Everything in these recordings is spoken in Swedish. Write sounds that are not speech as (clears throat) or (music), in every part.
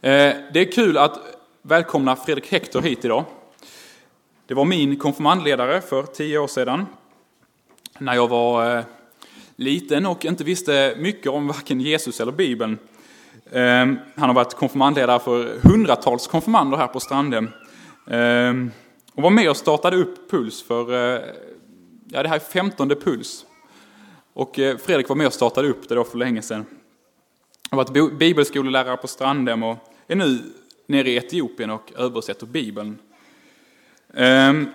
Eh, det är kul att välkomna Fredrik Hector hit idag. Det var min konfirmandledare för tio år sedan. När jag var eh, liten och inte visste mycket om varken Jesus eller Bibeln. Ehm, han har varit konfirmandledare för hundratals konfirmander här på Strandhem. Och var med och startade upp Puls för, eh, ja det här är femtonde Puls. Och Fredrik var med och startade upp det då för länge sedan. Jag har varit bibelskolelärare på Strandhem och är nu nere i Etiopien och översätter Bibeln. Ehm,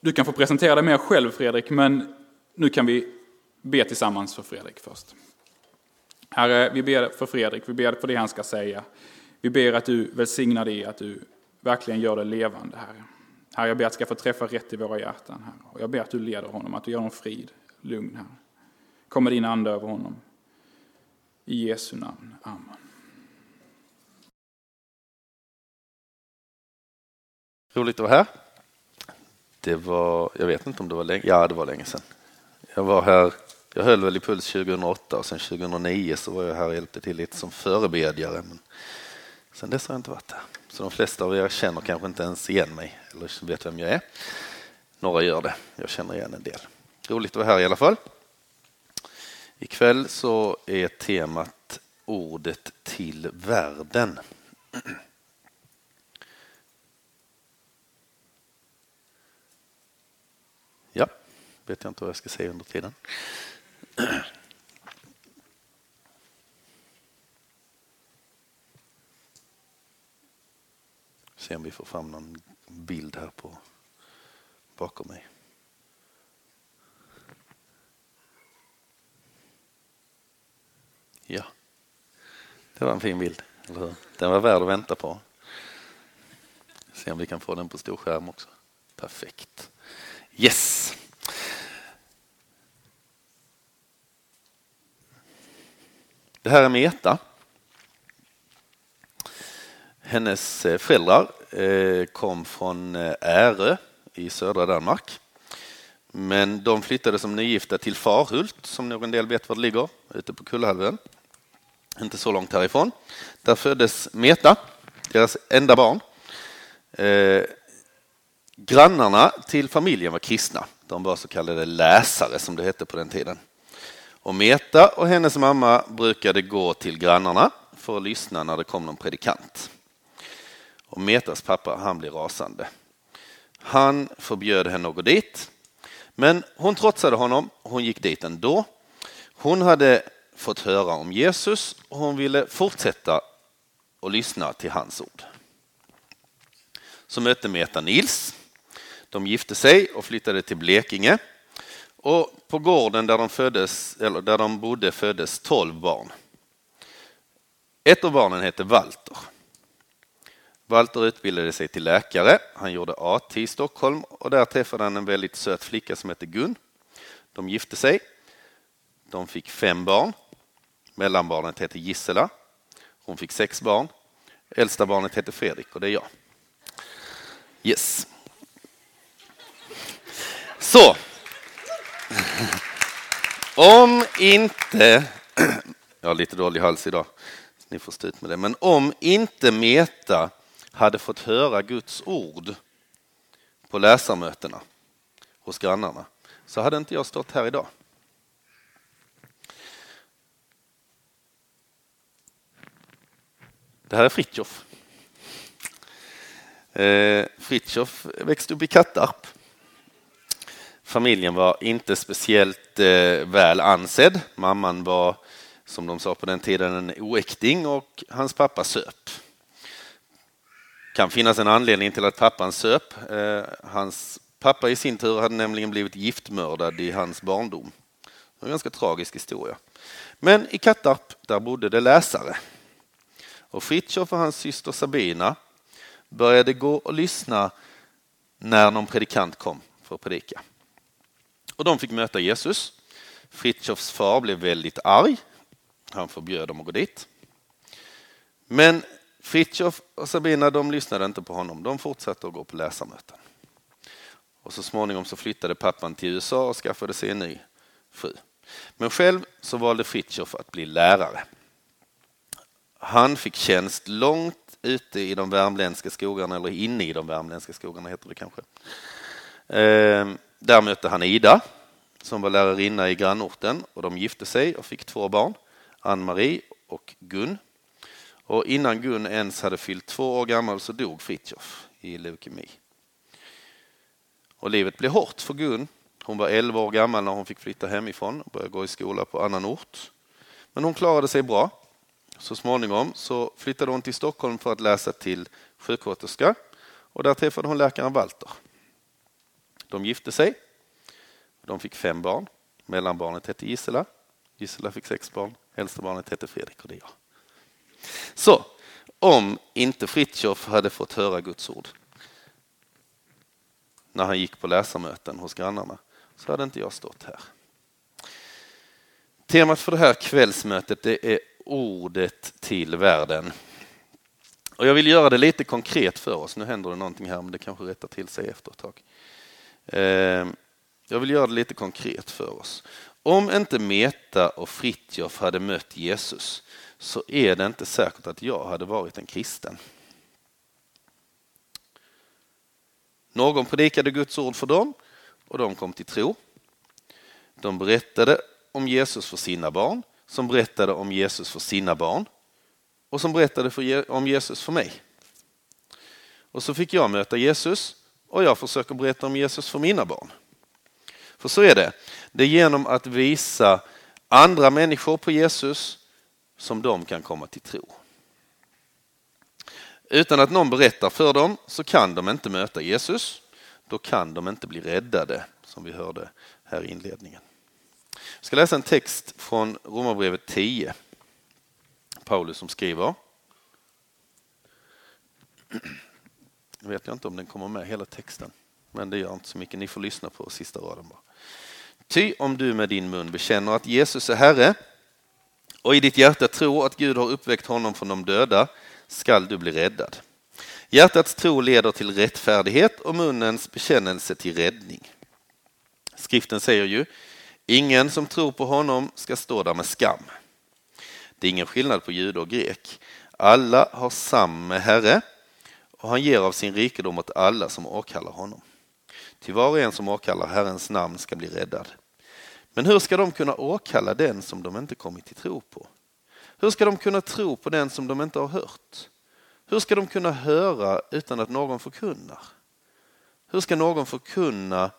du kan få presentera dig mer själv Fredrik, men nu kan vi be tillsammans för Fredrik först. Herre, vi ber för Fredrik, vi ber för det han ska säga. Vi ber att du välsignar det, att du verkligen gör det levande, Herre. Herre, jag ber att jag ska få träffa rätt i våra hjärtan, Herre. Och jag ber att du leder honom, att du ger honom frid, lugn, Herre. Kom med din ande över honom. I Jesu namn. Amen. Roligt att vara här. Det var, jag vet inte om det var länge, ja det var länge sedan. Jag var här, jag höll väl i Puls 2008 och sen 2009 så var jag här och hjälpte till lite som förebedjare. Men sen dess har jag inte varit här. Så de flesta av er känner kanske inte ens igen mig eller vet vem jag är. Några gör det, jag känner igen en del. Roligt att vara här i alla fall. Ikväll så är temat ordet till världen. Ja, vet jag inte vad jag ska säga under tiden. Se om vi får fram någon bild här på bakom mig. Ja, det var en fin bild, eller hur? Den var värd att vänta på. Se om vi kan få den på stor skärm också. Perfekt. Yes. Det här är Meta. Hennes eh, föräldrar eh, kom från eh, Ärö i södra Danmark. Men de flyttade som nygifta till Farhult, som någon del vet var det ligger, ute på Kullhalvön. Inte så långt härifrån. Där föddes Meta, deras enda barn. Eh, grannarna till familjen var kristna. De var så kallade läsare, som det hette på den tiden. Och Meta och hennes mamma brukade gå till grannarna för att lyssna när det kom någon predikant. Och Metas pappa, han blev rasande. Han förbjöd henne att gå dit men hon trotsade honom, hon gick dit ändå. Hon hade fått höra om Jesus och hon ville fortsätta och lyssna till hans ord. Så mötte Meta Nils. De gifte sig och flyttade till Blekinge. Och på gården där de, föddes, eller där de bodde föddes tolv barn. Ett av barnen hette Walter. Walter utbildade sig till läkare. Han gjorde AT i Stockholm och där träffade han en väldigt söt flicka som hette Gun. De gifte sig. De fick fem barn. Mellanbarnet hette Gisela. Hon fick sex barn. Äldsta barnet hette Fredrik och det är jag. Yes. Så. Om inte, (clears throat) jag har lite dålig hals idag, ni får stå ut med det, men om inte Meta hade fått höra Guds ord på läsarmötena hos grannarna så hade inte jag stått här idag. Det här är Fritjof. Eh, Fritjof växte upp i Kattarp. Familjen var inte speciellt eh, väl ansedd. Mamman var, som de sa på den tiden, en oäkting och hans pappa söp kan finnas en anledning till att pappan söp. Eh, hans pappa i sin tur hade nämligen blivit giftmördad i hans barndom. En ganska tragisk historia. Men i Kattarp, där bodde det läsare. Och Fritiof och hans syster Sabina började gå och lyssna när någon predikant kom för att predika. Och de fick möta Jesus. Fritjofs far blev väldigt arg. Han förbjöd dem att gå dit. Men Fritjof och Sabina de lyssnade inte på honom. De fortsatte att gå på läsarmöten. Och så småningom så flyttade pappan till USA och skaffade sig en ny fru. Men själv så valde Fritjof att bli lärare. Han fick tjänst långt ute i de värmländska skogarna, eller inne i de värmländska skogarna heter det kanske. Ehm, där mötte han Ida som var lärarinna i grannorten och de gifte sig och fick två barn, Ann-Marie och Gun. Och innan Gun ens hade fyllt två år gammal så dog Fritjof i leukemi. Och livet blev hårt för Gun. Hon var 11 år gammal när hon fick flytta hemifrån och börja gå i skola på annan ort. Men hon klarade sig bra. Så småningom så flyttade hon till Stockholm för att läsa till sjuksköterska och där träffade hon läkaren Walter. De gifte sig. De fick fem barn. Mellanbarnet hette Gisela. Gisela fick sex barn. Äldsta barnet hette Fredrik och det är jag. Så om inte Fritjof hade fått höra Guds ord när han gick på läsarmöten hos grannarna så hade inte jag stått här. Temat för det här kvällsmötet det är ordet till världen. Och jag vill göra det lite konkret för oss. Nu händer det någonting här, men det kanske rättar till sig efter ett tag. Ehm, jag vill göra det lite konkret för oss. Om inte Meta och Fritjof hade mött Jesus så är det inte säkert att jag hade varit en kristen. Någon predikade Guds ord för dem och de kom till tro. De berättade om Jesus för sina barn, som berättade om Jesus för sina barn och som berättade om Jesus för mig. Och så fick jag möta Jesus och jag försöker berätta om Jesus för mina barn. För så är det. Det är genom att visa andra människor på Jesus som de kan komma till tro. Utan att någon berättar för dem så kan de inte möta Jesus. Då kan de inte bli räddade, som vi hörde här i inledningen. Jag ska läsa en text från Romarbrevet 10. Paulus som skriver. Jag vet jag inte om den kommer med hela texten, men det gör inte så mycket. Ni får lyssna på sista raden bara. Ty om du med din mun bekänner att Jesus är Herre och i ditt hjärta tror att Gud har uppväckt honom från de döda skall du bli räddad. Hjärtats tro leder till rättfärdighet och munnens bekännelse till räddning. Skriften säger ju, ingen som tror på honom ska stå där med skam. Det är ingen skillnad på jude och grek. Alla har samma Herre och han ger av sin rikedom åt alla som åkallar honom. Till var och en som åkallar Herrens namn ska bli räddad. Men hur ska de kunna åkalla den som de inte kommit till tro på? Hur ska de kunna tro på den som de inte har hört? Hur ska de kunna höra utan att någon förkunnar? Hur ska någon förkunna?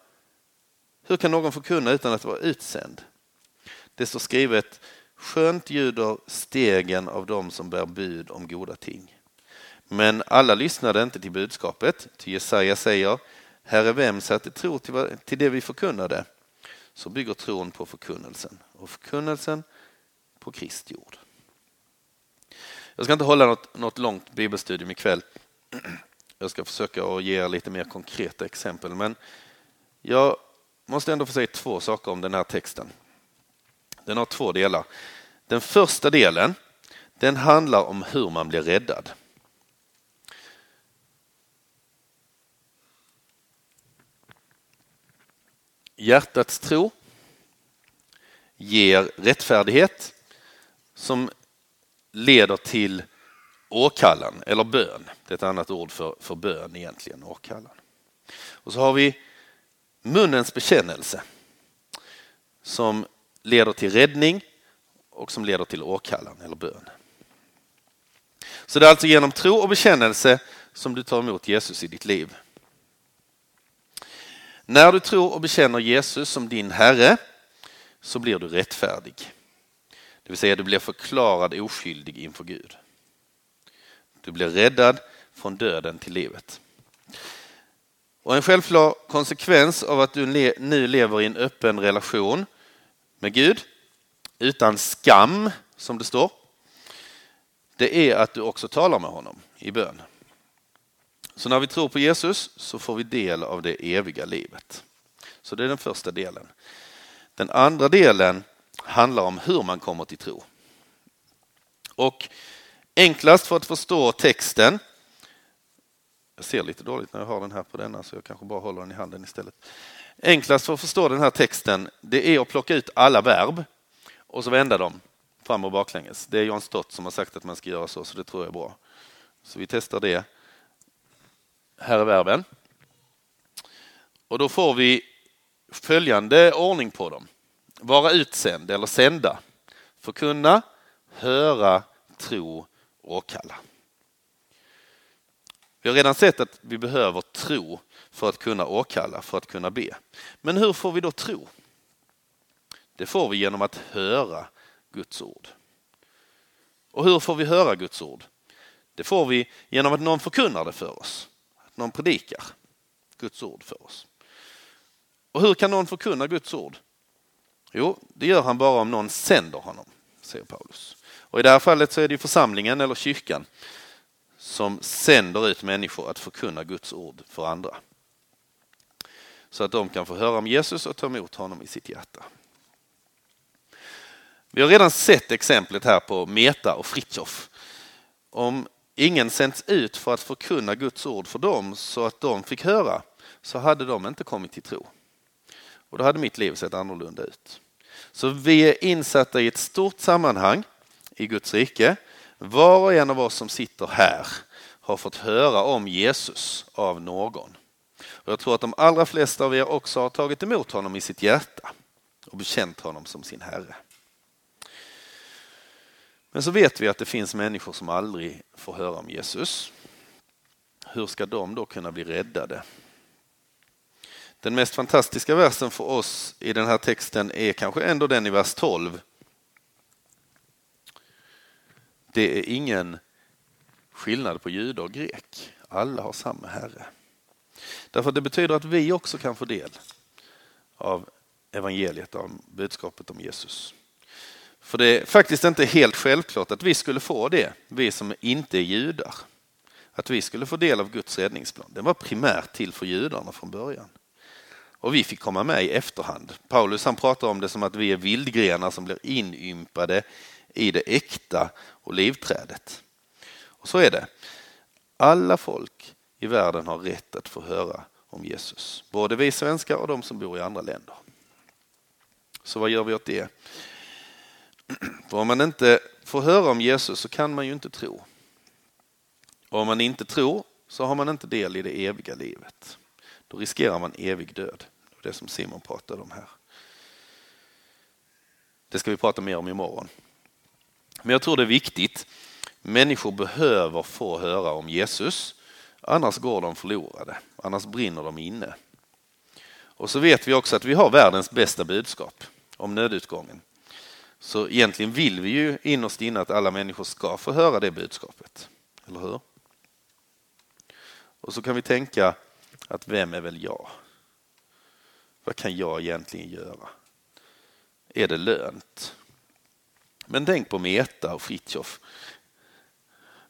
Hur kan någon förkunna utan att vara utsänd? Det står skrivet Skönt ljuder stegen av dem som bär bud om goda ting. Men alla lyssnade inte till budskapet, ty Jesaja säger Herre, vem satte tro till det vi förkunnade? Så bygger tron på förkunnelsen och förkunnelsen på Kristi ord. Jag ska inte hålla något, något långt bibelstudium ikväll. Jag ska försöka att ge er lite mer konkreta exempel, men jag måste ändå få säga två saker om den här texten. Den har två delar. Den första delen, den handlar om hur man blir räddad. Hjärtats tro ger rättfärdighet som leder till åkallan eller bön. Det är ett annat ord för, för bön egentligen, åkallan. Och så har vi munnens bekännelse som leder till räddning och som leder till åkallan eller bön. Så det är alltså genom tro och bekännelse som du tar emot Jesus i ditt liv. När du tror och bekänner Jesus som din Herre så blir du rättfärdig. Det vill säga du blir förklarad oskyldig inför Gud. Du blir räddad från döden till livet. Och en självklar konsekvens av att du nu lever i en öppen relation med Gud utan skam, som det står, det är att du också talar med honom i bön. Så när vi tror på Jesus så får vi del av det eviga livet. Så det är den första delen. Den andra delen handlar om hur man kommer till tro. Och enklast för att förstå texten, jag ser lite dåligt när jag har den här på denna så jag kanske bara håller den i handen istället. Enklast för att förstå den här texten, det är att plocka ut alla verb och så vända dem fram och baklänges. Det är John Stott som har sagt att man ska göra så, så det tror jag är bra. Så vi testar det här i verben. Och då får vi följande ordning på dem. Vara utsänd eller sända. Förkunna, höra, tro, åkalla. Vi har redan sett att vi behöver tro för att kunna åkalla, för att kunna be. Men hur får vi då tro? Det får vi genom att höra Guds ord. Och hur får vi höra Guds ord? Det får vi genom att någon förkunnar det för oss. Någon predikar Guds ord för oss. Och hur kan någon förkunna Guds ord? Jo, det gör han bara om någon sänder honom, säger Paulus. Och i det här fallet så är det församlingen eller kyrkan som sänder ut människor att förkunna Guds ord för andra. Så att de kan få höra om Jesus och ta emot honom i sitt hjärta. Vi har redan sett exemplet här på Meta och Fritjof. Om ingen sänds ut för att förkunna Guds ord för dem så att de fick höra så hade de inte kommit till tro. Och då hade mitt liv sett annorlunda ut. Så vi är insatta i ett stort sammanhang i Guds rike. Var och en av oss som sitter här har fått höra om Jesus av någon. Och jag tror att de allra flesta av er också har tagit emot honom i sitt hjärta och bekänt honom som sin Herre. Men så vet vi att det finns människor som aldrig får höra om Jesus. Hur ska de då kunna bli räddade? Den mest fantastiska versen för oss i den här texten är kanske ändå den i vers 12. Det är ingen skillnad på jude och grek. Alla har samma Herre. Därför det betyder att vi också kan få del av evangeliet, av budskapet om Jesus. För det är faktiskt inte helt självklart att vi skulle få det, vi som inte är judar. Att vi skulle få del av Guds räddningsplan. Den var primärt till för judarna från början. Och vi fick komma med i efterhand. Paulus han pratar om det som att vi är vildgrenar som blir inympade i det äkta olivträdet. Och så är det. Alla folk i världen har rätt att få höra om Jesus. Både vi svenskar och de som bor i andra länder. Så vad gör vi åt det? För om man inte får höra om Jesus så kan man ju inte tro. Och om man inte tror så har man inte del i det eviga livet. Då riskerar man evig död. Det som Simon pratade om här. Det ska vi prata mer om imorgon. Men jag tror det är viktigt. Människor behöver få höra om Jesus. Annars går de förlorade. Annars brinner de inne. Och så vet vi också att vi har världens bästa budskap om nödutgången. Så egentligen vill vi ju innerst inne att alla människor ska få höra det budskapet. Eller hur? Och så kan vi tänka att vem är väl jag? Vad kan jag egentligen göra? Är det lönt? Men tänk på Meta och Fritjof.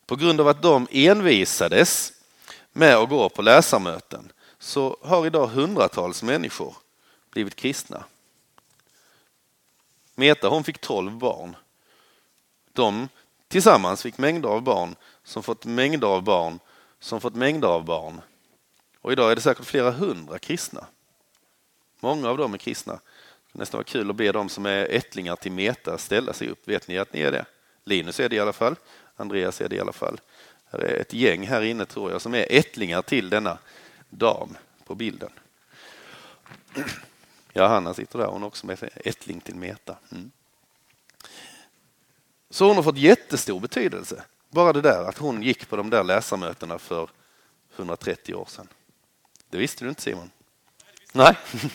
På grund av att de envisades med att gå på läsarmöten så har idag hundratals människor blivit kristna. Meta hon fick tolv barn. De tillsammans fick mängder av barn som fått mängder av barn som fått mängder av barn. Och idag är det säkert flera hundra kristna. Många av dem är kristna. Det nästan vara kul att be dem som är ättlingar till Meta ställa sig upp. Vet ni att ni är det? Linus är det i alla fall. Andreas är det i alla fall. Det är ett gäng här inne tror jag som är ättlingar till denna dam på bilden. Ja, Hanna sitter där, hon är också med ättling till Meta. Mm. Så hon har fått jättestor betydelse. Bara det där att hon gick på de där läsarmötena för 130 år sedan. Det visste du inte Simon? Nej. (laughs)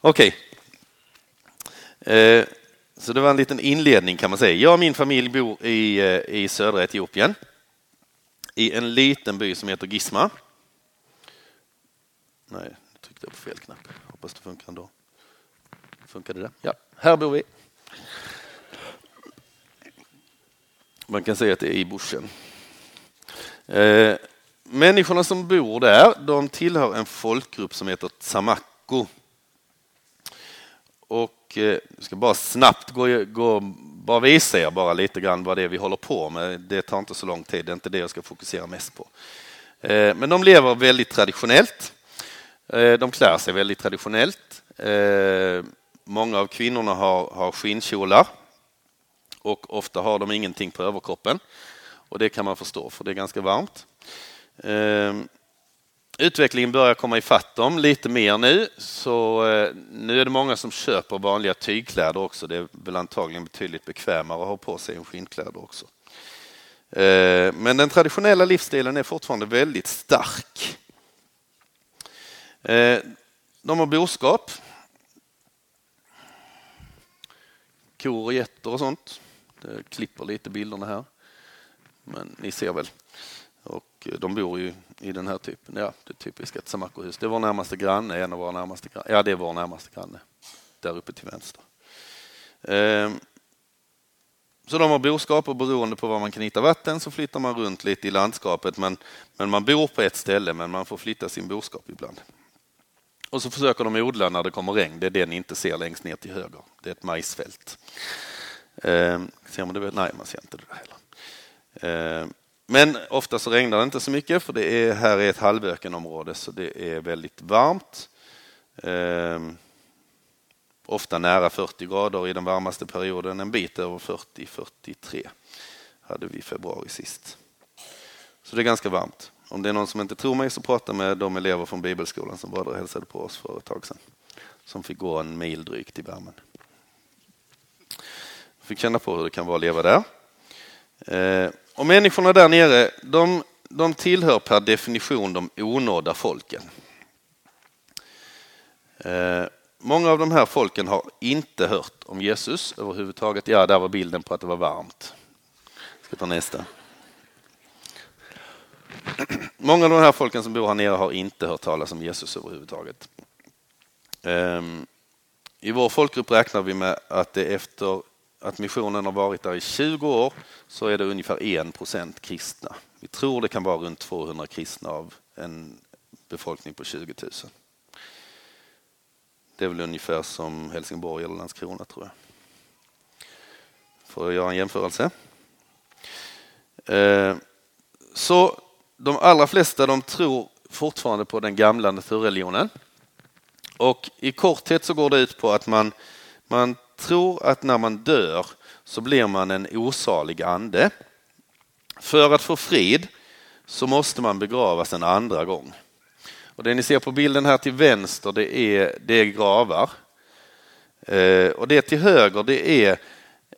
Okej. Okay. Eh, så det var en liten inledning kan man säga. Jag och min familj bor i, eh, i södra Etiopien. I en liten by som heter Gisma. Nej, tryckte på fel knapp. Hoppas det funkar ändå. Funkade det? Ja, här bor vi. Man kan säga att det är i bushen. Eh, människorna som bor där, de tillhör en folkgrupp som heter Tsamako. Och eh, jag ska bara snabbt gå, gå, bara visa er bara lite grann vad det är vi håller på med. Det tar inte så lång tid, det är inte det jag ska fokusera mest på. Eh, men de lever väldigt traditionellt. Eh, de klär sig väldigt traditionellt. Eh, många av kvinnorna har, har skinnkjolar och ofta har de ingenting på överkroppen. Och det kan man förstå för det är ganska varmt. Eh, utvecklingen börjar komma ifatt dem lite mer nu, så nu är det många som köper vanliga tygkläder också. Det är väl antagligen betydligt bekvämare att ha på sig än skinnkläder också. Men den traditionella livsstilen är fortfarande väldigt stark. Eh, de har boskap. Kor och getter och sånt. Det klipper lite bilderna här. Men ni ser väl. Och eh, de bor ju i den här typen, ja det typiska Tsamakohus. Det är vår närmaste granne, en av våra närmaste granne. Ja det är vår närmaste granne. Där uppe till vänster. Eh, så de har boskap och beroende på var man kan hitta vatten så flyttar man runt lite i landskapet. Men, men man bor på ett ställe men man får flytta sin boskap ibland. Och så försöker de odla när det kommer regn. Det är det ni inte ser längst ner till höger. Det är ett majsfält. Eh, ser man det? Nej, man ser inte det heller. Eh, men ofta så regnar det inte så mycket för det är, här är ett halvökenområde så det är väldigt varmt. Eh, ofta nära 40 grader i den varmaste perioden, en bit över 40-43 hade vi i februari sist. Så det är ganska varmt. Om det är någon som inte tror mig så prata med de elever från bibelskolan som var där och hälsade på oss för ett tag sedan. Som fick gå en mil drygt i värmen. Fick känna på hur det kan vara att leva där. Eh, och människorna där nere, de, de tillhör per definition de onådda folken. Eh, många av de här folken har inte hört om Jesus överhuvudtaget. Ja, där var bilden på att det var varmt. Jag ska ta nästa. Många av de här folken som bor här nere har inte hört talas om Jesus överhuvudtaget. Ehm, I vår folkgrupp räknar vi med att det efter att missionen har varit där i 20 år så är det ungefär 1 procent kristna. Vi tror det kan vara runt 200 kristna av en befolkning på 20 000. Det är väl ungefär som Helsingborg eller Landskrona tror jag. För att göra en jämförelse. Ehm, så de allra flesta de tror fortfarande på den gamla naturreligionen. Och i korthet så går det ut på att man, man tror att när man dör så blir man en osalig ande. För att få frid så måste man begravas en andra gång. Och det ni ser på bilden här till vänster det är, det är gravar. Eh, och det till höger det är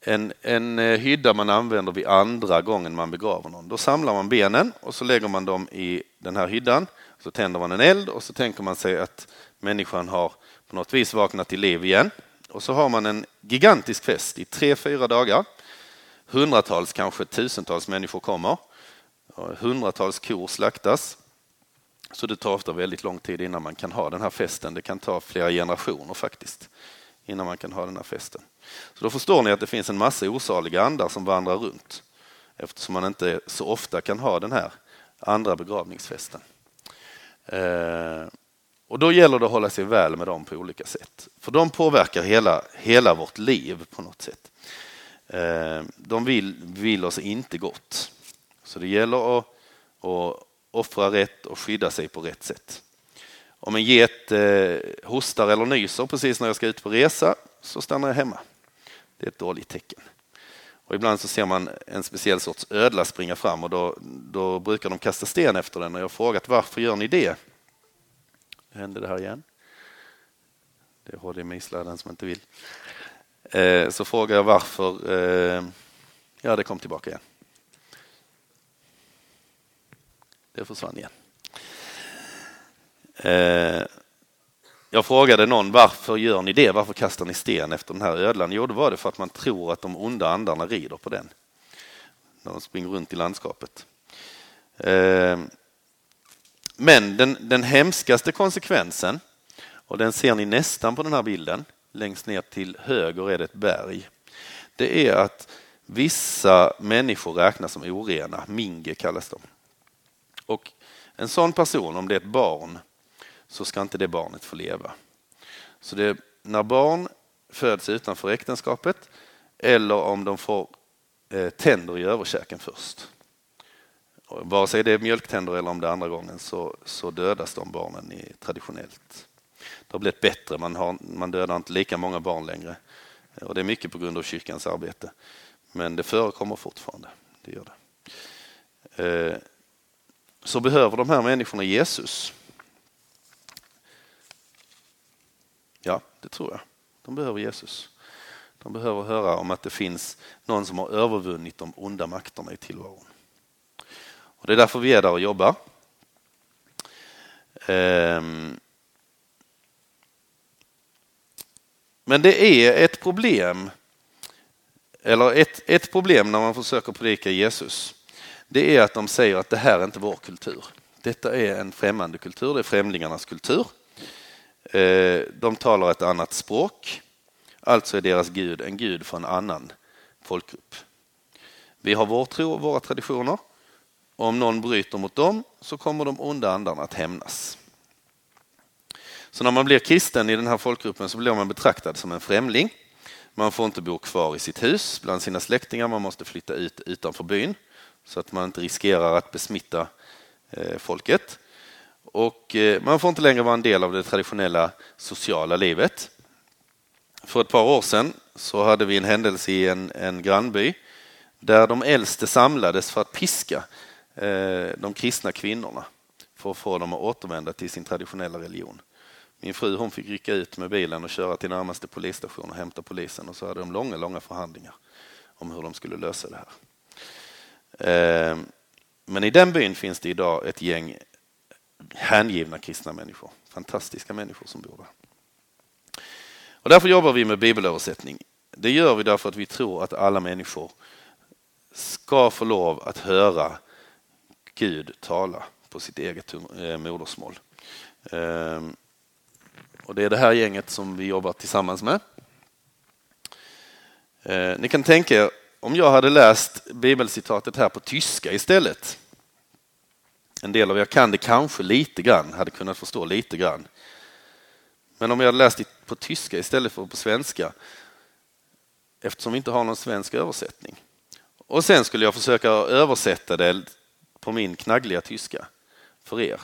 en, en eh, hydda man använder vid andra gången man begraver någon. Då samlar man benen och så lägger man dem i den här hyddan. Så tänder man en eld och så tänker man sig att människan har på något vis vaknat till liv igen. Och så har man en gigantisk fest i tre, fyra dagar. Hundratals, kanske tusentals människor kommer. Hundratals kor slaktas. Så det tar ofta väldigt lång tid innan man kan ha den här festen. Det kan ta flera generationer faktiskt innan man kan ha den här festen. Så då förstår ni att det finns en massa osaliga andar som vandrar runt eftersom man inte så ofta kan ha den här andra begravningsfesten. Eh, och då gäller det att hålla sig väl med dem på olika sätt. För de påverkar hela, hela vårt liv på något sätt. Eh, de vill, vill oss inte gott. Så det gäller att, att offra rätt och skydda sig på rätt sätt. Om en get eh, hostar eller nyser precis när jag ska ut på resa så stannar jag hemma. Det är ett dåligt tecken. Och ibland så ser man en speciell sorts ödla springa fram och då, då brukar de kasta sten efter den och jag har frågat varför gör ni det? Nu Hände det här igen? Det är HDMI-sladden som inte vill. Eh, så frågar jag varför. Eh, ja, det kom tillbaka igen. Det försvann igen. Eh, jag frågade någon varför gör ni det? Varför kastar ni sten efter den här ödlan? Jo, det var det för att man tror att de onda andarna rider på den när de springer runt i landskapet. Ehm, men den, den hemskaste konsekvensen, och den ser ni nästan på den här bilden, längst ner till höger är det ett berg. Det är att vissa människor räknas som orena, minge kallas de. Och en sån person, om det är ett barn, så ska inte det barnet få leva. Så det, när barn föds utanför äktenskapet eller om de får eh, tänder i överkäken först. Och vare sig det är mjölktänder eller om det är andra gången så, så dödas de barnen i, traditionellt. Det har blivit bättre, man, har, man dödar inte lika många barn längre. Och det är mycket på grund av kyrkans arbete. Men det förekommer fortfarande. Det gör det. Eh, så behöver de här människorna Jesus. Ja, det tror jag. De behöver Jesus. De behöver höra om att det finns någon som har övervunnit de onda makterna i tillvaron. Och det är därför vi är där och jobbar. Ehm. Men det är ett problem, eller ett, ett problem när man försöker predika Jesus, det är att de säger att det här är inte vår kultur. Detta är en främmande kultur, det är främlingarnas kultur. Eh, de talar ett annat språk, alltså är deras gud en gud för en annan folkgrupp. Vi har vår tro och våra traditioner. Om någon bryter mot dem så kommer de onda andarna att hämnas. Så när man blir kristen i den här folkgruppen så blir man betraktad som en främling. Man får inte bo kvar i sitt hus bland sina släktingar, man måste flytta ut utanför byn så att man inte riskerar att besmitta eh, folket. Och eh, man får inte längre vara en del av det traditionella sociala livet. För ett par år sedan så hade vi en händelse i en, en grannby där de äldste samlades för att piska eh, de kristna kvinnorna för att få dem att återvända till sin traditionella religion. Min fru hon fick rycka ut med bilen och köra till närmaste polisstation och hämta polisen och så hade de långa, långa förhandlingar om hur de skulle lösa det här. Eh, men i den byn finns det idag ett gäng hängivna kristna människor, fantastiska människor som bor där. Och därför jobbar vi med bibelöversättning. Det gör vi därför att vi tror att alla människor ska få lov att höra Gud tala på sitt eget eh, modersmål. Ehm, och det är det här gänget som vi jobbar tillsammans med. Eh, ni kan tänka er om jag hade läst bibelcitatet här på tyska istället. En del av er kan det kanske lite grann, hade kunnat förstå lite grann. Men om jag hade läst det på tyska istället för på svenska, eftersom vi inte har någon svensk översättning. Och sen skulle jag försöka översätta det på min knaggliga tyska för er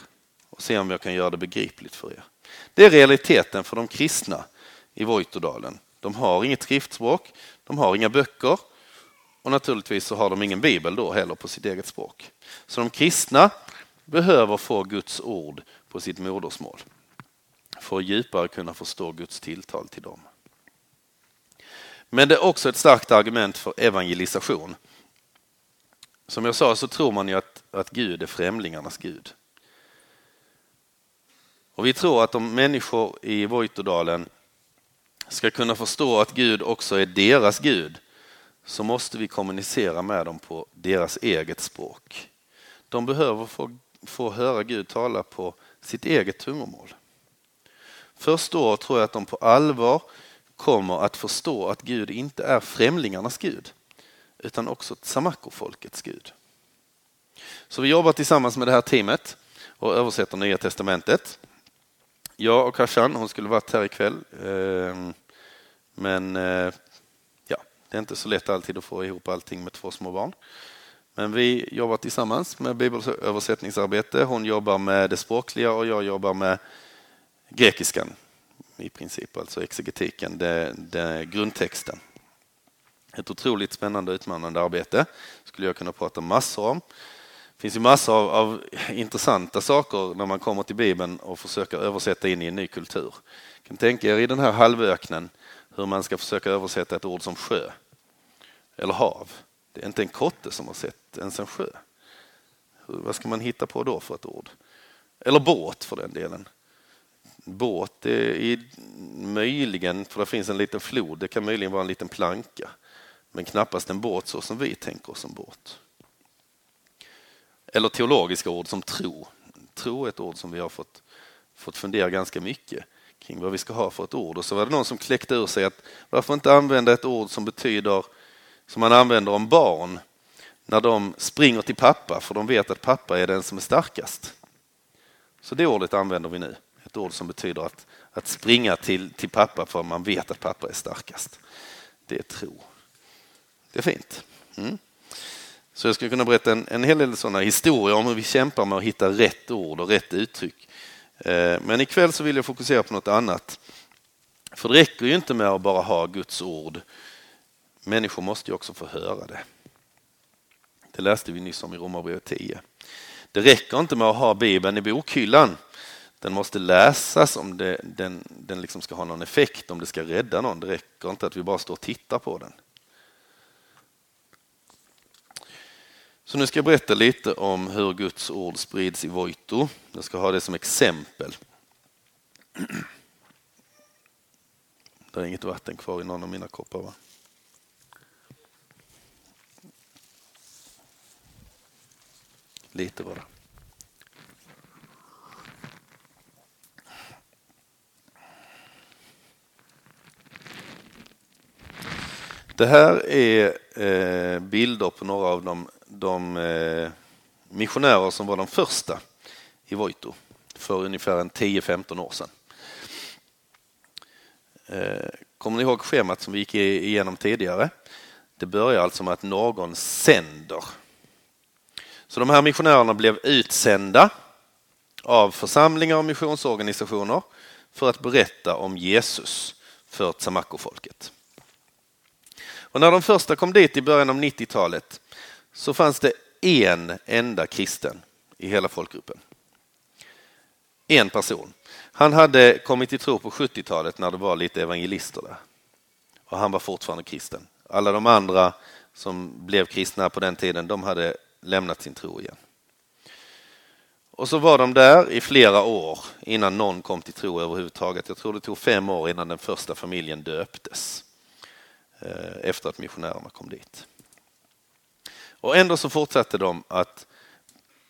och se om jag kan göra det begripligt för er. Det är realiteten för de kristna i Vojtodalen. De har inget skriftspråk, de har inga böcker och naturligtvis så har de ingen bibel då heller på sitt eget språk. Så de kristna behöver få Guds ord på sitt modersmål för att djupare kunna förstå Guds tilltal till dem. Men det är också ett starkt argument för evangelisation. Som jag sa så tror man ju att, att Gud är främlingarnas Gud. Och vi tror att om människor i Vojtodalen ska kunna förstå att Gud också är deras Gud så måste vi kommunicera med dem på deras eget språk. De behöver få, få höra Gud tala på sitt eget tungomål. Först då tror jag att de på allvar kommer att förstå att Gud inte är främlingarnas Gud utan också Tsamakofolkets Gud. Så vi jobbar tillsammans med det här teamet och översätter Nya Testamentet. Jag och Kashan, hon skulle varit här ikväll, ehm, men eh, ja, det är inte så lätt alltid att få ihop allting med två små barn. Men vi jobbar tillsammans med bibelöversättningsarbete. Hon jobbar med det språkliga och jag jobbar med grekiskan i princip, alltså exegetiken, det, det, grundtexten. Ett otroligt spännande och utmanande arbete skulle jag kunna prata massor om. Det finns ju massor av, av, intressanta saker när man kommer till Bibeln och försöker översätta in i en ny kultur. Jag kan tänka er i den här halvöknen hur man ska försöka översätta ett ord som sjö eller hav. Det är inte en kotte som har sett ens en sjö. Vad ska man hitta på då för ett ord? Eller båt för den delen båt är möjligen, för det finns en liten flod, det kan möjligen vara en liten planka. Men knappast en båt så som vi tänker oss en båt. Eller teologiska ord som tro. Tro är ett ord som vi har fått, fått fundera ganska mycket kring vad vi ska ha för ett ord. Och så var det någon som kläckte ur sig att varför inte använda ett ord som betyder, som man använder om barn när de springer till pappa för de vet att pappa är den som är starkast. Så det ordet använder vi nu ett ord som betyder att, att springa till, till pappa för man vet att pappa är starkast. Det är tro. Det är fint. Mm. Så jag skulle kunna berätta en, en hel del sådana historier om hur vi kämpar med att hitta rätt ord och rätt uttryck. Eh, men ikväll så vill jag fokusera på något annat. För det räcker ju inte med att bara ha Guds ord människor måste ju också få höra det. Det läste vi nyss om i Romarbrevet 10. Det räcker inte med att ha Bibeln i bokhyllan. Den måste läsas om det, den, den liksom ska ha någon effekt, om det ska rädda någon. Det räcker inte att vi bara står och tittar på den. Så nu ska jag berätta lite om hur Guds ord sprids i Voito. Jag ska ha det som exempel. (clears throat) Det är inget vatten kvar i någon av mina koppar va? Lite bara. Det här är eh, bilder på några av de, de eh, missionärer som var de första i Voito för ungefär 10-15 år sedan. Eh, kommer ni ihåg schemat som vi gick igenom tidigare? Det börjar alltså med att någon sänder. Så de här missionärerna blev utsända av församlingar och missionsorganisationer för att berätta om Jesus för Tsamako-folket. Och när de första kom dit i början av 90-talet så fanns det en enda kristen i hela folkgruppen. En person. Han hade kommit till tro på 70-talet när det var lite evangelister där. Och han var fortfarande kristen. Alla de andra som blev kristna på den tiden, de hade lämnat sin tro igen. Och så var de där i flera år innan någon kom till tro överhuvudtaget. Jag tror det tog fem år innan den första familjen döptes eh, efter att missionärerna kom dit. Och ändå så fortsatte de att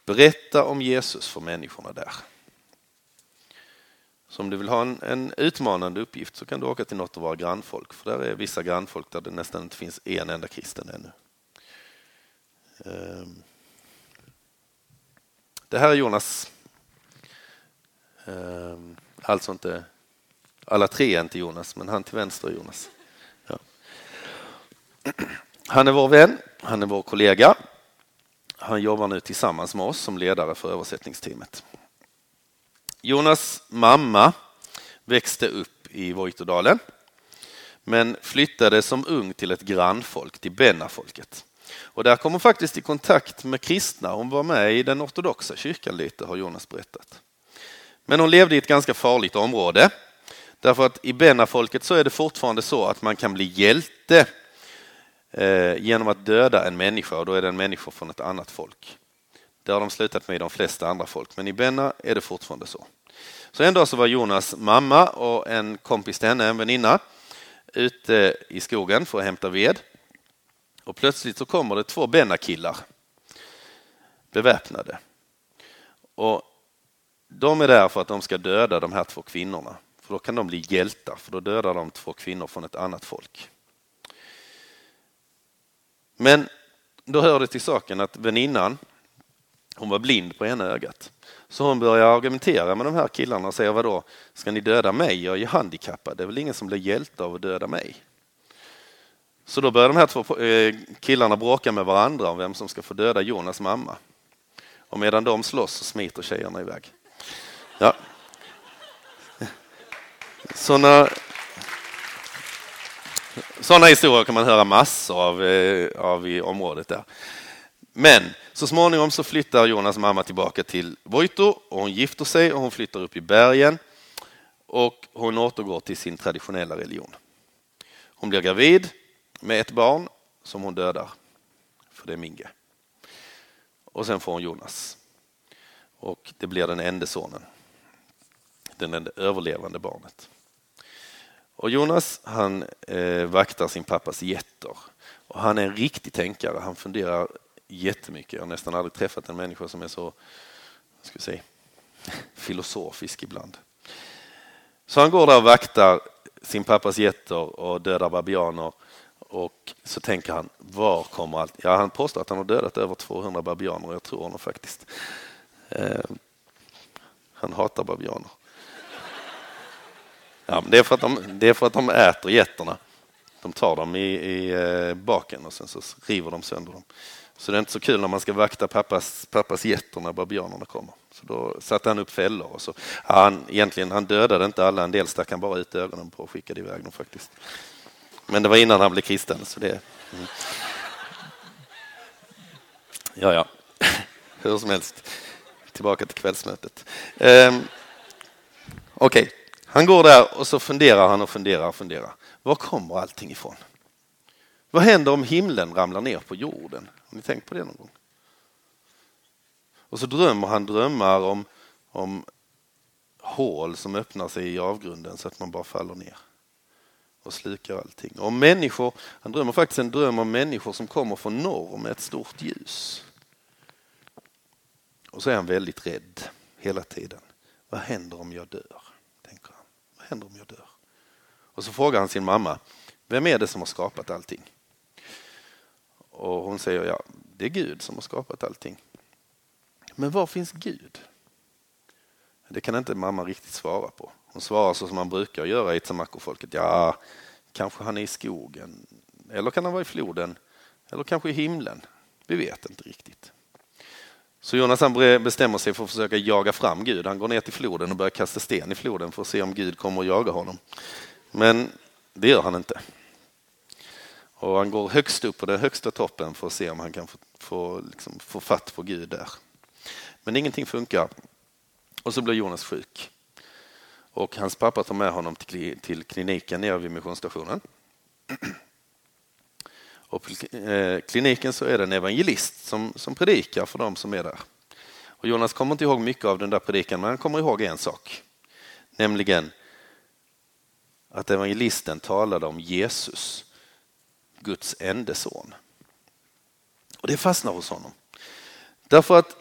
berätta om Jesus för människorna där. Så om du vill ha en, en, utmanande uppgift så kan du åka till något av våra grannfolk, för där är vissa grannfolk där det nästan inte finns en enda kristen ännu. Ehm, det här är Jonas. Ehm, alltså inte alla tre är inte Jonas, men han till vänster är Jonas. Ja. Han är vår vän, han är vår kollega. Han jobbar nu tillsammans med oss som ledare för översättningsteamet. Jonas mamma växte upp i Vojtodalen men flyttade som ung till ett grannfolk, till Bennafolket. Och där kom hon faktiskt i kontakt med kristna. Hon var med i den ortodoxa kyrkan lite, har Jonas berättat. Men hon levde i ett ganska farligt område. Därför att i Benafolket så är det fortfarande så att man kan bli hjälte eh, genom att döda en människa och då är det en människa från ett annat folk. Det har de slutat med i de flesta andra folk, men i Benna är det fortfarande så. Så en dag så var Jonas mamma och en kompis till henne, en väninna, ute i skogen för att hämta ved. Och plötsligt så kommer det två Benna-killar beväpnade. Och de är där för att de ska döda de här två kvinnorna. För då kan de bli hjältar, för då dödar de två kvinnor från ett annat folk. Men då hör det till saken att väninnan hon var blind på ena ögat. Så hon börjar argumentera med de här killarna och säger vadå, ska ni döda mig? Jag är ju handikappad, det är väl ingen som blir hjälte av att döda mig? Så då börjar de här två eh, killarna bråka med varandra om vem som ska få döda Jonas mamma. Och medan de slåss så smiter tjejerna iväg. Ja. Sådana, såna historier kan man höra massor av, eh, av i området där. Men så småningom så flyttar Jonas mamma tillbaka till Voito och hon gifter sig och hon flyttar upp i bergen och hon återgår till sin traditionella religion. Hon blir gravid med ett barn som hon dödar, för det är Minge. Och sen får hon Jonas. Och det blir den enda sonen. Den enda överlevande barnet. Och Jonas han eh, vaktar sin pappas getter. Och han är en riktig tänkare. Han funderar jättemycket. Jag har nästan aldrig träffat en människa som är så ska säga, (laughs) filosofisk ibland. Så han går där och vaktar sin pappas getter och dödar babianer. Och så tänker han, var kommer allt? Ja, han påstår att han har dödat över 200 babianer jag tror honom faktiskt. Eh, han hatar babianer. Ja, det, är för att de, det är för att de äter getterna. De tar dem i, i eh, baken och sen så river de sönder dem. Så det är inte så kul när man ska vakta pappas, pappas getter när babianerna kommer. Så då satte han upp fällor. Och så. Han, egentligen, han dödade inte alla, en del stack han bara ut ögonen på och skickade iväg dem faktiskt. Men det var innan han blev kristen. Så det, mm. Ja, ja, (laughs) hur som helst. Tillbaka till kvällsmötet. Um, Okej, okay. han går där och så funderar han och funderar och funderar. Var kommer allting ifrån? Vad händer om himlen ramlar ner på jorden? Har ni tänkt på det någon gång? Och så drömmer han drömmar om, om hål som öppnar sig i avgrunden så att man bara faller ner och slukar allting. Och människor, han drömmer faktiskt en dröm om människor som kommer från norr med ett stort ljus. Och så är han väldigt rädd hela tiden. Vad händer om jag dör? tänker han. Vad händer om jag dör? Och så frågar han sin mamma, vem är det som har skapat allting? Och hon säger, ja, det är Gud som har skapat allting. Men var finns Gud? Det kan inte mamma riktigt svara på. Hon svarar så som man brukar göra i Tsamakofolket. Ja, kanske han är i skogen. Eller kan han vara i floden? Eller kanske i himlen? Vi vet inte riktigt. Så Jonas han bestämmer sig för att försöka jaga fram Gud. Han går ner till floden och börjar kasta sten i floden för att se om Gud kommer att jaga honom. Men det gör han inte. Och han går högst upp på den högsta toppen för att se om han kan få, få, liksom, få fatt på Gud där. Men ingenting funkar. Och så blir Jonas sjuk. Och hans pappa tar med honom till, till kliniken nere vid missionsstationen. Och på eh, kliniken så är det en evangelist som, som predikar för dem som är där. Och Jonas kommer inte ihåg mycket av den där predikan, men han kommer ihåg en sak. Nämligen att evangelisten talade om Jesus, Guds enda son. Och det fastnar hos honom. Därför att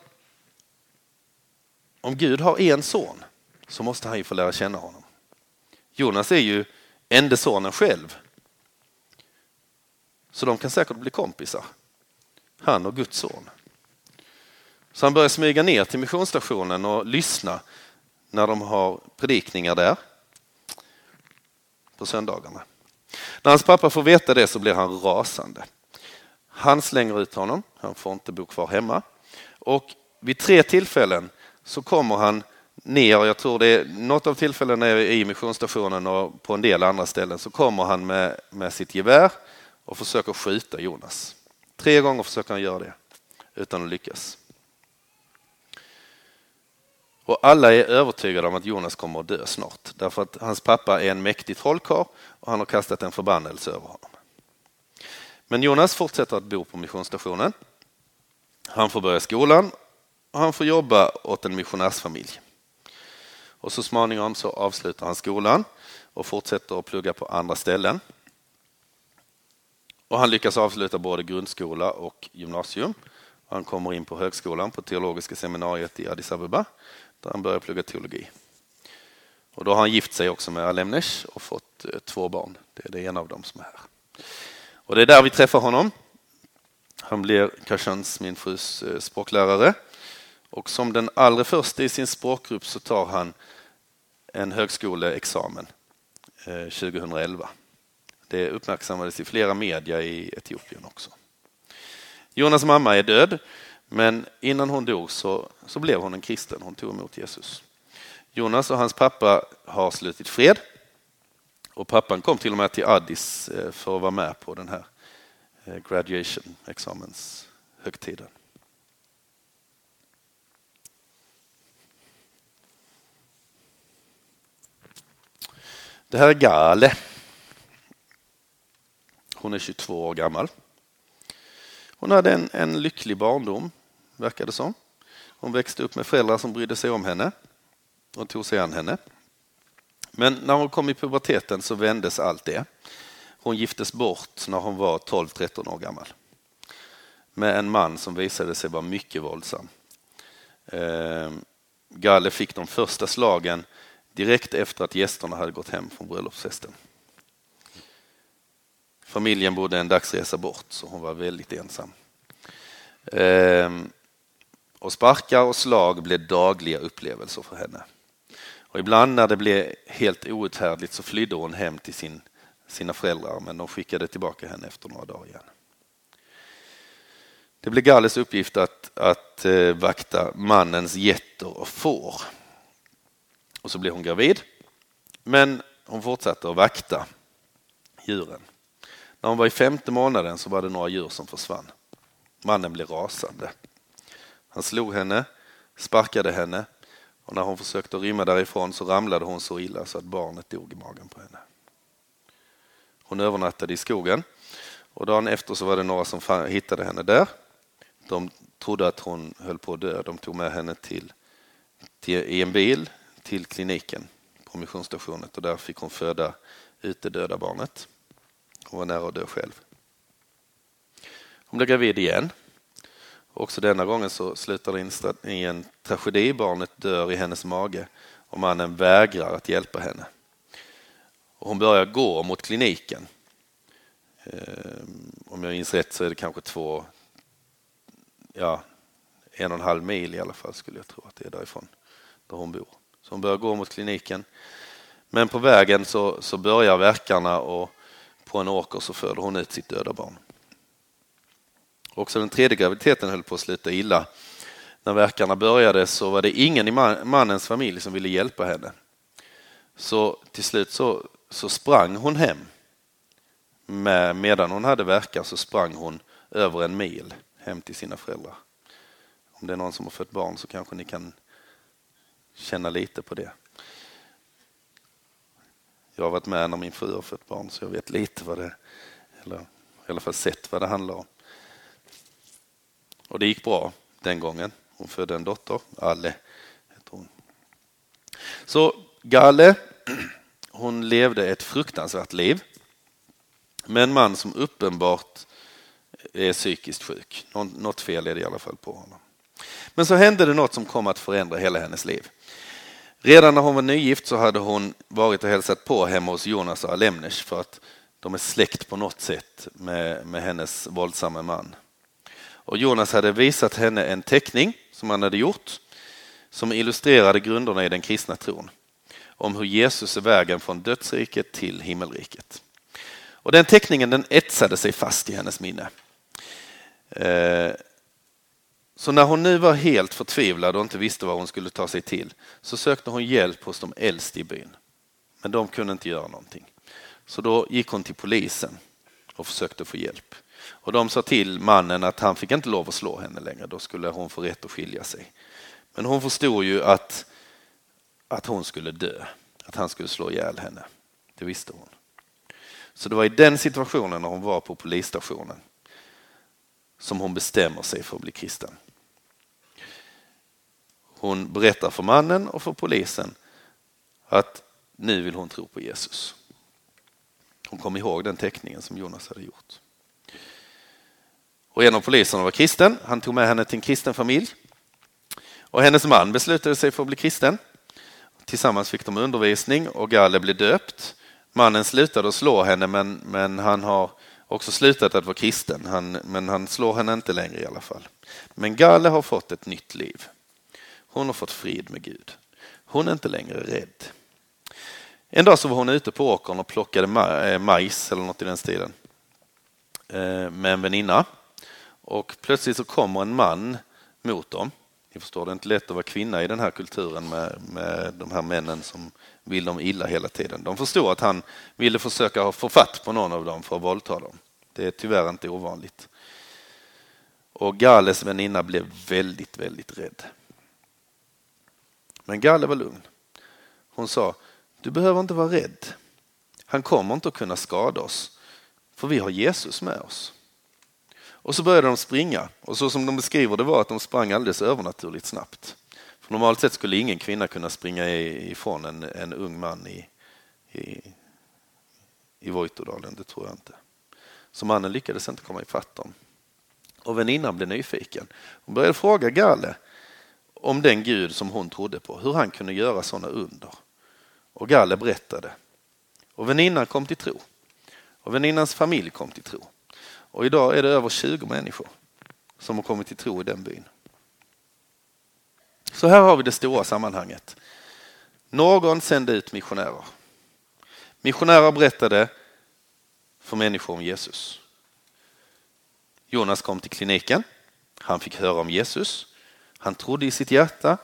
om Gud har en son så måste han ju få lära känna honom. Jonas är ju enda sonen själv. Så de kan säkert bli kompisar. Han och Guds son. Så han börjar smyga ner till missionsstationen och lyssna när de har predikningar där på söndagarna. När hans pappa får veta det så blir han rasande. Han slänger ut honom, han får inte bo kvar hemma. Och vid tre tillfällen så kommer han ner, jag tror det är något av tillfällena i missionsstationen och på en del andra ställen så kommer han med, med sitt gevär och försöker skjuta Jonas. Tre gånger försöker han göra det utan att lyckas. Och alla är övertygade om att Jonas kommer att dö snart därför att hans pappa är en mäktig trollkarl och han har kastat en förbannelse över honom. Men Jonas fortsätter att bo på missionsstationen. Han får börja skolan och han får jobba åt en missionärsfamilj. Och så småningom så avslutar han skolan och fortsätter att plugga på andra ställen. Och han lyckas avsluta både grundskola och gymnasium. Han kommer in på högskolan på teologiska seminariet i Addis Abeba där han börjar plugga teologi. Och då har han gift sig också med Alemnesh och fått eh, två barn. Det är det ena av dem som är här. Och det är där vi träffar honom. Han blir Kashans, min frus eh, språklärare. Och som den allra första i sin språkgrupp så tar han en högskoleexamen eh, 2011. Det uppmärksammades i flera media i Etiopien också. Jonas mamma är död, men innan hon dog så, så blev hon en kristen. Hon tog emot Jesus. Jonas och hans pappa har slutit fred och pappan kom till och med till Addis eh, för att vara med på den här eh, graduation examenshögtiden. Det här är Gale. Hon är 22 år gammal. Hon hade en, en lycklig barndom, verkar det som. Hon växte upp med föräldrar som brydde sig om henne och tog sig an henne. Men när hon kom i puberteten så vändes allt det. Hon giftes bort när hon var 12-13 år gammal med en man som visade sig vara mycket våldsam. Eh, Galle fick de första slagen direkt efter att gästerna hade gått hem från bröllopsfesten. Familjen bodde en dagsresa bort, så hon var väldigt ensam. Ehm, och sparkar och slag blev dagliga upplevelser för henne. Och ibland när det blev helt outhärdligt så flydde hon hem till sin, sina föräldrar, men de skickade tillbaka henne efter några dagar igen. Det blev Galles uppgift att, att eh, vakta mannens getter och får. Och så blev hon gravid. Men hon fortsatte att vakta djuren. När hon var i femte månaden så var det några djur som försvann. Mannen blev rasande. Han slog henne, sparkade henne och när hon försökte rymma därifrån så ramlade hon så illa så att barnet dog i magen på henne. Hon övernattade i skogen och dagen efter så var det några som hittade henne där. De trodde att hon höll på att dö. De tog med henne till, till, i en bil till kliniken på missionsstationen och där fick hon föda ut det döda barnet. Hon var nära att dö själv. Hon blev gravid igen. Också denna gången så slutar det i en tragedi. Barnet dör i hennes mage och mannen vägrar att hjälpa henne. Och hon börjar gå mot kliniken. Ehm, om jag minns rätt så är det kanske två, ja, en och en halv mil i alla fall skulle jag tro att det är därifrån, där hon bor. Så hon börjar gå mot kliniken. Men på vägen så, så börjar verkarna och på en åker så föder hon ut sitt döda barn. Också den tredje graviditeten höll på att sluta illa. När verkarna började så var det ingen i mannens familj som ville hjälpa henne. Så till slut så, så sprang hon hem. Med, medan hon hade verkar så sprang hon över en mil hem till sina föräldrar. Om det är någon som har fött barn så kanske ni kan känna lite på det. Jag har varit med när min fru har fött barn så jag vet lite vad det, eller i alla fall sett vad det handlar om. Och det gick bra den gången. Hon födde en dotter, Alle heter hon. Så Galle, (clears throat) hon levde ett fruktansvärt liv med en man som uppenbart är psykiskt sjuk. Något fel är det i alla fall på honom. Men så hände det något som kom att förändra hela hennes liv. Redan när hon var nygift så hade hon varit och hälsat på hemma hos Jonas och Alemnesh för att de är släkt på något sätt med, med hennes våldsamma man. Och Jonas hade visat henne en teckning som han hade gjort som illustrerade grunderna i den kristna tron om hur Jesus är vägen från dödsriket till himmelriket. Och den teckningen den etsade sig fast i hennes minne. Eh, så när hon nu var helt förtvivlad och inte visste vad hon skulle ta sig till så sökte hon hjälp hos de äldste i byn. Men de kunde inte göra någonting. Så då gick hon till polisen och försökte få hjälp. Och de sa till mannen att han fick inte lov att slå henne längre, då skulle hon få rätt att skilja sig. Men hon förstod ju att, att hon skulle dö, att han skulle slå ihjäl henne. Det visste hon. Så det var i den situationen när hon var på polisstationen som hon bestämmer sig för att bli kristen. Hon berättar för mannen och för polisen att nu vill hon tro på Jesus. Hon kom ihåg den teckningen som Jonas hade gjort. Och en av poliserna var kristen. Han tog med henne till en kristen familj. Och hennes man beslutade sig för att bli kristen. Tillsammans fick de undervisning och Galle blev döpt. Mannen slutade att slå henne men, men han har också slutat att vara kristen. Han, men han slår henne inte längre i alla fall. Men Galle har fått ett nytt liv. Hon har fått frid med Gud. Hon är inte längre rädd. En dag så var hon ute på åkern och plockade eh, majs eller något i den stilen eh, med en väninna. Och plötsligt så kommer en man mot dem. Ni förstår, det är inte lätt att vara kvinna i den här kulturen med, med de här männen som vill dem illa hela tiden. De förstår att han ville försöka få fatt på någon av dem för att våldta dem. Det är tyvärr inte ovanligt. Och Gales väninna blev väldigt, väldigt rädd. Men Galle var lugn. Hon sa, du behöver inte vara rädd. Han kommer inte att kunna skada oss, för vi har Jesus med oss. Och så började de springa och så som de beskriver det var att de sprang alldeles övernaturligt snabbt. För normalt sett skulle ingen kvinna kunna springa ifrån en, en ung man i, i, i Vojtodalen, det tror jag inte. Så mannen lyckades inte komma ifatt dem. Och väninnan blev nyfiken. Hon började fråga Galle om den Gud som hon trodde på, hur han kunde göra sådana under. Och Galle berättade. Och väninnan kom till tro. Och väninnans familj kom till tro. Och idag är det över 20 människor som har kommit till tro i den byn. Så här har vi det stora sammanhanget. Någon sände ut missionärer. Missionärer berättade för människor om Jesus. Jonas kom till kliniken. Han fick höra om Jesus. Han trodde i sitt hjärta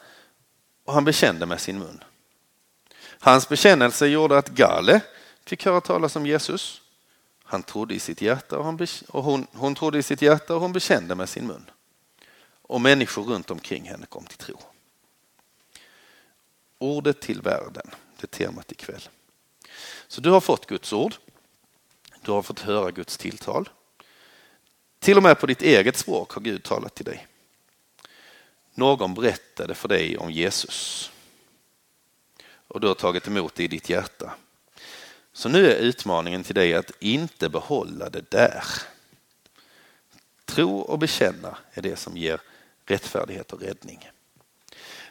och han bekände med sin mun. Hans bekännelse gjorde att Gale fick höra talas om Jesus. Han trodde i sitt hjärta och, hon, och hon, hon trodde i sitt hjärta och hon bekände med sin mun. Och människor runt omkring henne kom till tro. Ordet till världen, det är temat ikväll. Så du har fått Guds ord. Du har fått höra Guds tilltal. Till och med på ditt eget språk har Gud talat till dig. Någon berättade för dig om Jesus och du har tagit emot det i ditt hjärta. Så nu är utmaningen till dig att inte behålla det där. Tro och bekänna är det som ger rättfärdighet och räddning.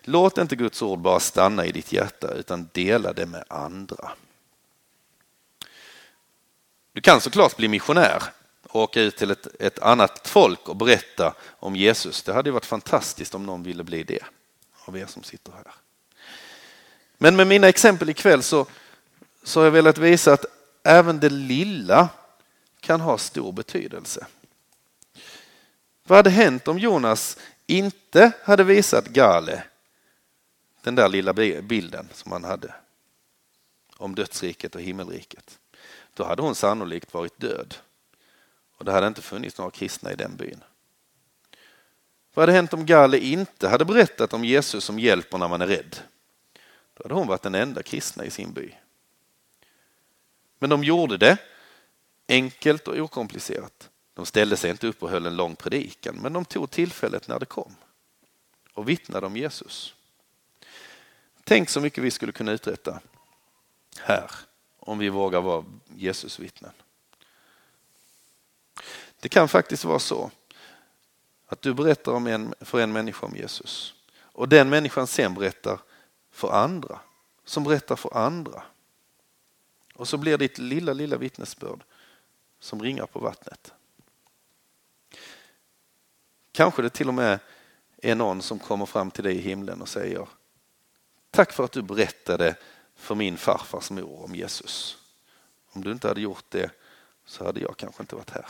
Låt inte Guds ord bara stanna i ditt hjärta utan dela det med andra. Du kan såklart bli missionär och åka ut till ett, ett annat folk och berätta om Jesus. Det hade varit fantastiskt om någon ville bli det av er som sitter här. Men med mina exempel ikväll så, så har jag velat visa att även det lilla kan ha stor betydelse. Vad hade hänt om Jonas inte hade visat Gale den där lilla bilden som han hade om dödsriket och himmelriket? Då hade hon sannolikt varit död och det hade inte funnits några kristna i den byn. Vad hade hänt om Gale inte hade berättat om Jesus som hjälper när man är rädd? Då hade hon varit den enda kristna i sin by. Men de gjorde det enkelt och okomplicerat. De ställde sig inte upp och höll en lång predikan, men de tog tillfället när det kom och vittnade om Jesus. Tänk så mycket vi skulle kunna uträtta här om vi vågar vara Jesus vittnen. Det kan faktiskt vara så att du berättar om en, för en människa om Jesus och den människan sen berättar för andra, som berättar för andra. Och så blir ditt lilla, lilla vittnesbörd som ringar på vattnet. Kanske det till och med är någon som kommer fram till dig i himlen och säger Tack för att du berättade för min farfars mor om Jesus. Om du inte hade gjort det så hade jag kanske inte varit här.